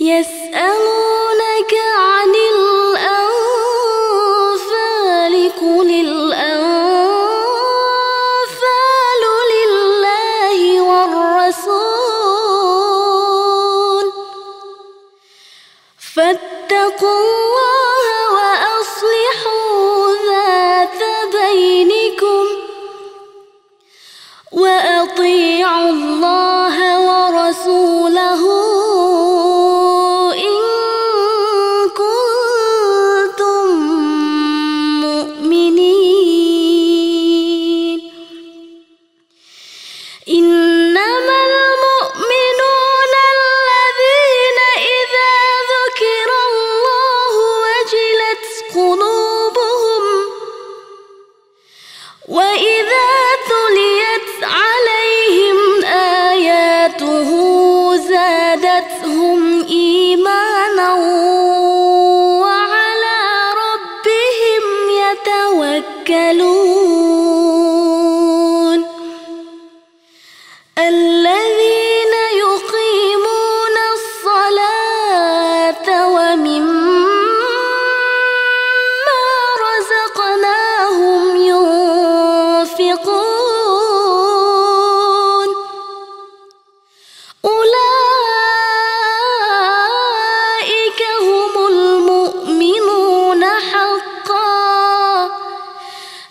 Yes.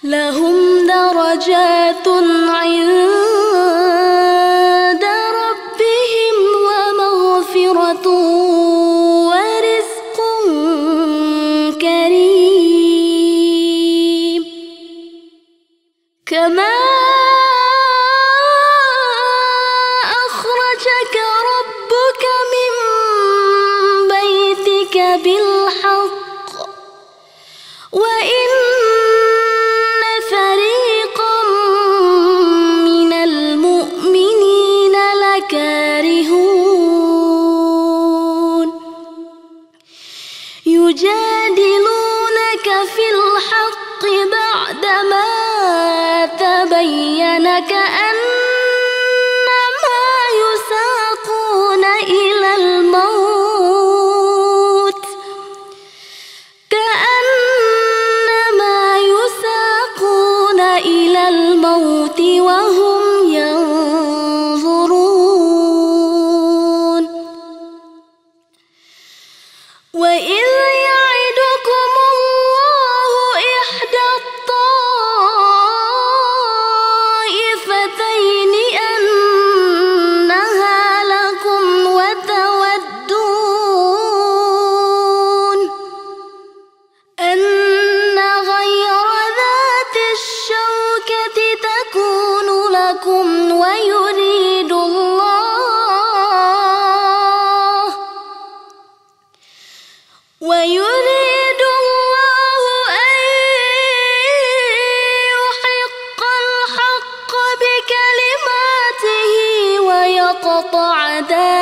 لهم درجات عند ربهم ومغفرة ورزق كريم. كما يجادلونك في الحق بعدما تبين كأن يرزقكم ويريد الله ويريد الله أن يحق الحق بكلماته ويقطع دابه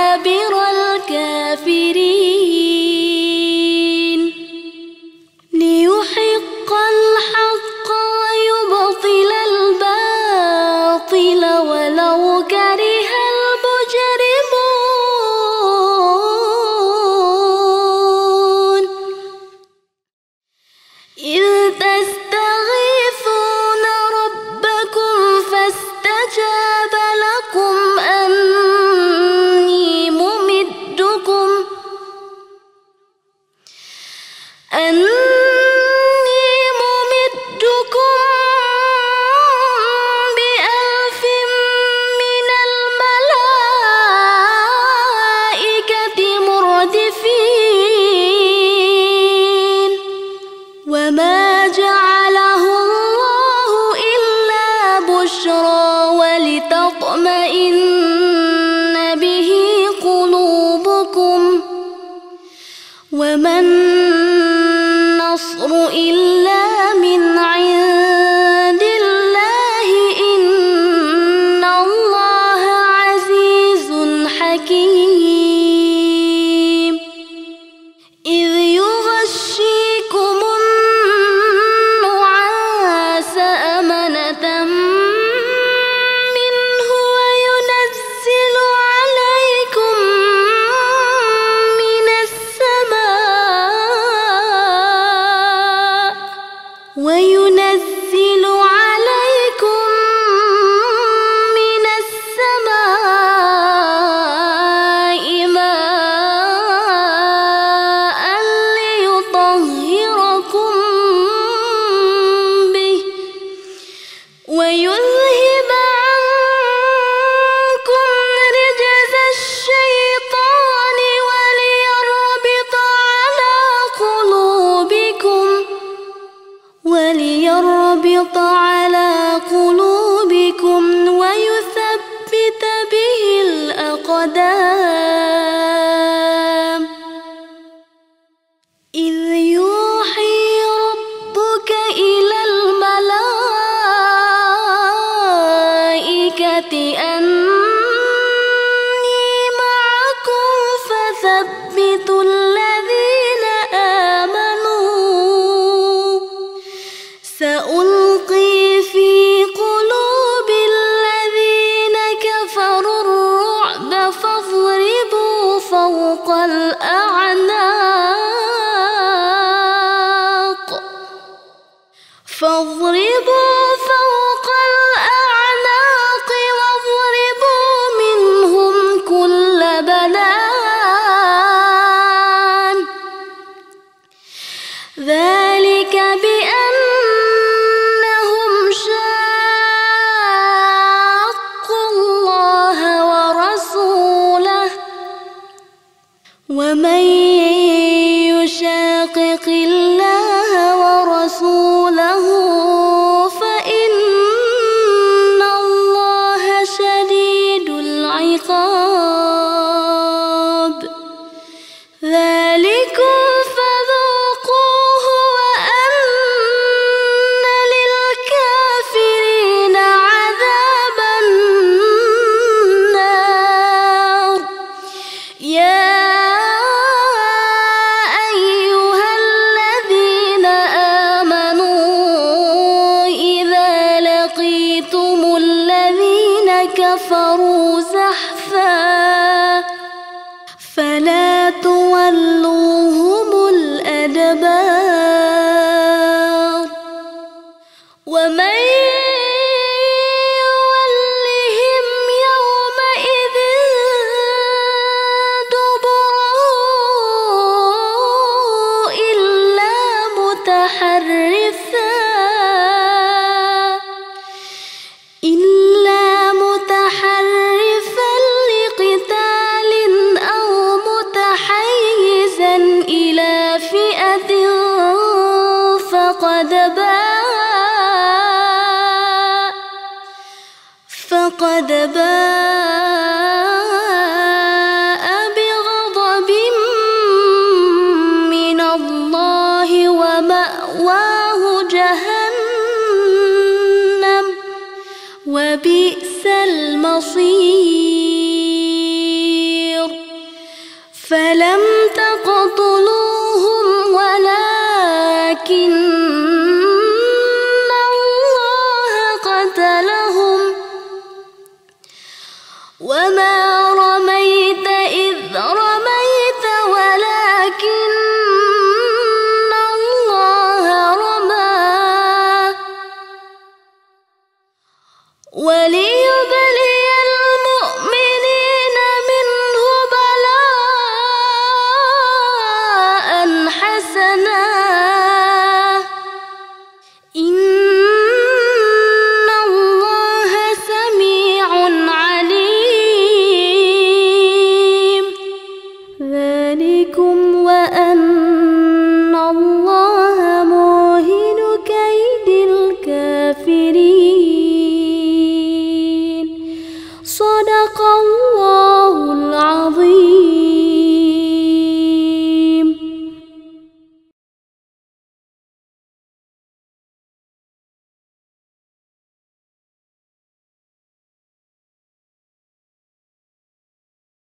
فقد باء